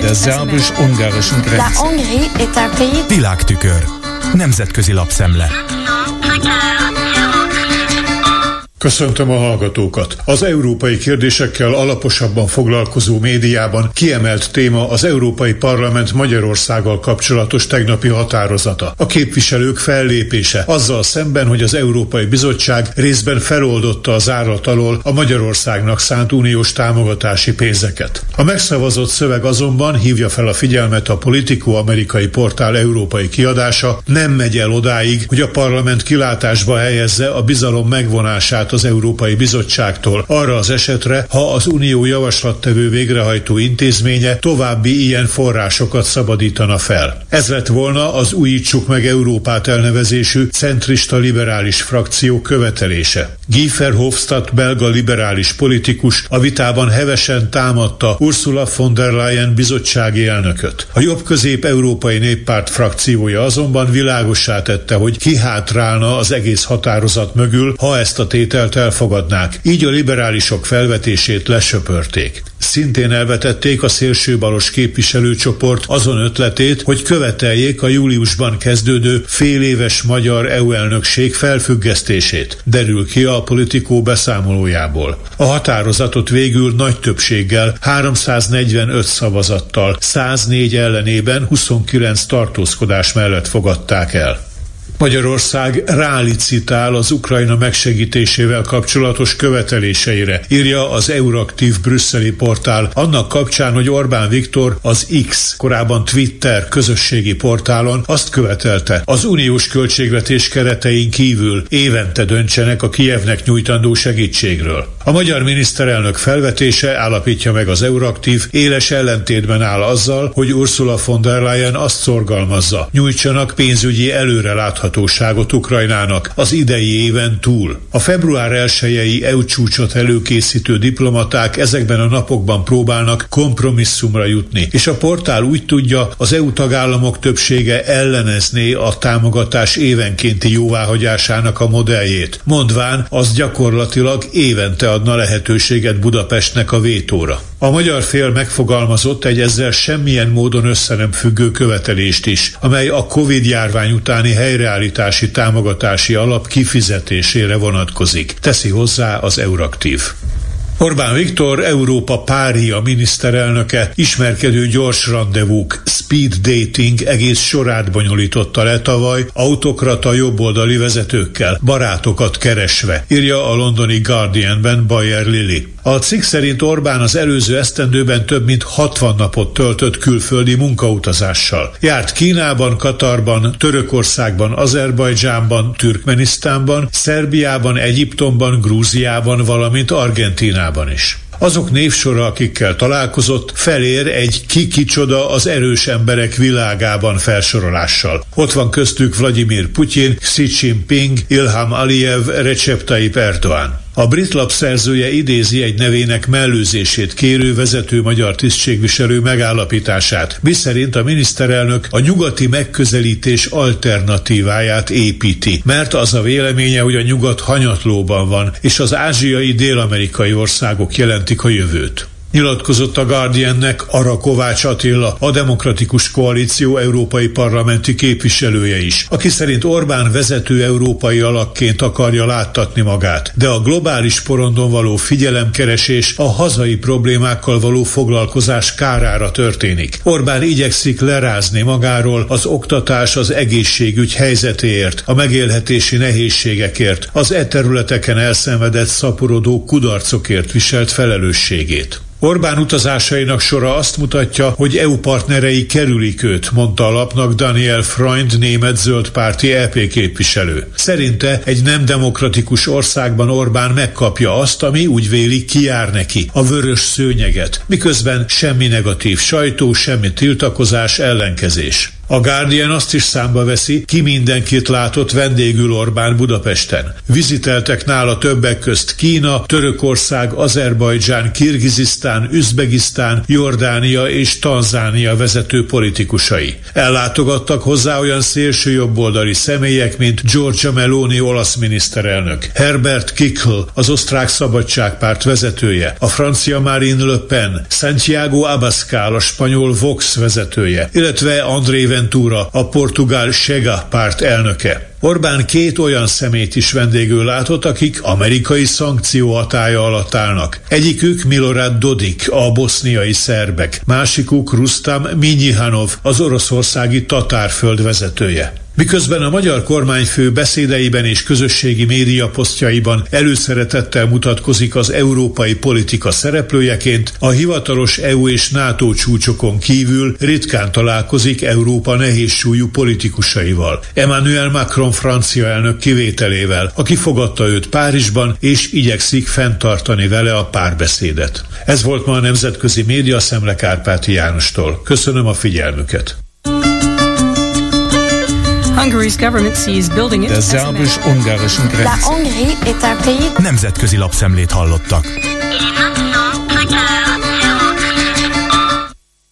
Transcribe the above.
Der szerbus-ungarischen Grenze. Világtükör. Nemzetközi lapszemle. Köszöntöm a hallgatókat! Az európai kérdésekkel alaposabban foglalkozó médiában kiemelt téma az Európai Parlament Magyarországgal kapcsolatos tegnapi határozata. A képviselők fellépése azzal szemben, hogy az Európai Bizottság részben feloldotta az árat alól a Magyarországnak szánt uniós támogatási pénzeket. A megszavazott szöveg azonban hívja fel a figyelmet a Politico amerikai portál európai kiadása, nem megy el odáig, hogy a parlament kilátásba helyezze a bizalom megvonását az Európai Bizottságtól arra az esetre, ha az Unió javaslattevő végrehajtó intézménye további ilyen forrásokat szabadítana fel. Ez lett volna az Újítsuk meg Európát elnevezésű centrista liberális frakció követelése. Guy Verhofstadt belga liberális politikus a vitában hevesen támadta Ursula von der Leyen bizottsági elnököt. A jobb-közép európai néppárt frakciója azonban világossá tette, hogy kihátrálna az egész határozat mögül, ha ezt a tételt elfogadnák, így a liberálisok felvetését lesöpörték. Szintén elvetették a szélsőbalos képviselőcsoport azon ötletét, hogy követeljék a júliusban kezdődő féléves magyar EU elnökség felfüggesztését, derül ki a politikó beszámolójából. A határozatot végül nagy többséggel, 345 szavazattal, 104 ellenében 29 tartózkodás mellett fogadták el. Magyarország rálicitál az Ukrajna megsegítésével kapcsolatos követeléseire, írja az Euraktív brüsszeli portál, annak kapcsán, hogy Orbán Viktor az X, korábban Twitter közösségi portálon azt követelte, az uniós költségvetés keretein kívül évente döntsenek a Kijevnek nyújtandó segítségről. A magyar miniszterelnök felvetése állapítja meg az Euraktív, éles ellentétben áll azzal, hogy Ursula von der Leyen azt szorgalmazza, nyújtsanak pénzügyi előrelátható láthatóságot Ukrajnának az idei éven túl. A február 1 EU csúcsot előkészítő diplomaták ezekben a napokban próbálnak kompromisszumra jutni, és a portál úgy tudja, az EU tagállamok többsége ellenezné a támogatás évenkénti jóváhagyásának a modelljét, mondván az gyakorlatilag évente adna lehetőséget Budapestnek a vétóra. A magyar fél megfogalmazott egy ezzel semmilyen módon össze nem függő követelést is, amely a Covid járvány utáni helyreállítási támogatási alap kifizetésére vonatkozik, teszi hozzá az Euraktív. Orbán Viktor, Európa pária miniszterelnöke ismerkedő gyors rendezvúk, speed dating egész sorát bonyolította le tavaly autokrata jobboldali vezetőkkel, barátokat keresve, írja a londoni Guardianben Bayer Lili. A cikk szerint Orbán az előző esztendőben több mint 60 napot töltött külföldi munkautazással. Járt Kínában, Katarban, Törökországban, Azerbajdzsánban, Türkmenisztánban, Szerbiában, Egyiptomban, Grúziában, valamint Argentínában is azok névsora, akikkel találkozott, felér egy ki-kicsoda az erős emberek világában felsorolással. Ott van köztük Vladimir Putyin, Xi Jinping, Ilham Aliyev, Recep Tayyip Erdoğan. A brit lap szerzője idézi egy nevének mellőzését kérő vezető magyar tisztségviselő megállapítását, miszerint a miniszterelnök a nyugati megközelítés alternatíváját építi, mert az a véleménye, hogy a nyugat hanyatlóban van, és az ázsiai dél-amerikai országok jelentik a jövőt. Nyilatkozott a Guardiannek Ara Kovács Attila, a Demokratikus Koalíció európai parlamenti képviselője is, aki szerint Orbán vezető európai alakként akarja láttatni magát, de a globális porondon való figyelemkeresés a hazai problémákkal való foglalkozás kárára történik. Orbán igyekszik lerázni magáról az oktatás az egészségügy helyzetéért, a megélhetési nehézségekért, az e területeken elszenvedett szaporodó kudarcokért viselt felelősségét. Orbán utazásainak sora azt mutatja, hogy EU partnerei kerülik őt, mondta a lapnak Daniel Freund, német zöldpárti EP képviselő. Szerinte egy nem demokratikus országban Orbán megkapja azt, ami úgy véli kijár neki, a vörös szőnyeget, miközben semmi negatív sajtó, semmi tiltakozás, ellenkezés. A Guardian azt is számba veszi, ki mindenkit látott vendégül Orbán Budapesten. Viziteltek nála többek közt Kína, Törökország, Azerbajdzsán, Kirgizisztán, Üzbegisztán, Jordánia és Tanzánia vezető politikusai. Ellátogattak hozzá olyan szélső jobboldali személyek, mint Giorgia Meloni olasz miniszterelnök, Herbert Kickl, az osztrák szabadságpárt vezetője, a francia Marine Le Pen, Santiago Abascal, a spanyol Vox vezetője, illetve André Ventura, a portugál Sega párt elnöke. Orbán két olyan szemét is vendégül látott, akik amerikai szankció hatája alatt állnak. Egyikük Milorad Dodik, a boszniai szerbek, másikuk Rustam Minyihanov, az oroszországi tatárföld vezetője. Miközben a magyar kormányfő beszédeiben és közösségi média posztjaiban előszeretettel mutatkozik az európai politika szereplőjeként, a hivatalos EU és NATO csúcsokon kívül ritkán találkozik Európa nehézsúlyú politikusaival. Emmanuel Macron francia elnök kivételével, aki fogadta őt Párizsban és igyekszik fenntartani vele a párbeszédet. Ez volt ma a Nemzetközi Média Szemle Kárpáti Jánostól. Köszönöm a figyelmüket! Der szerbus-ungarischen Grenze. Nemzetközi lapszemlét hallottak.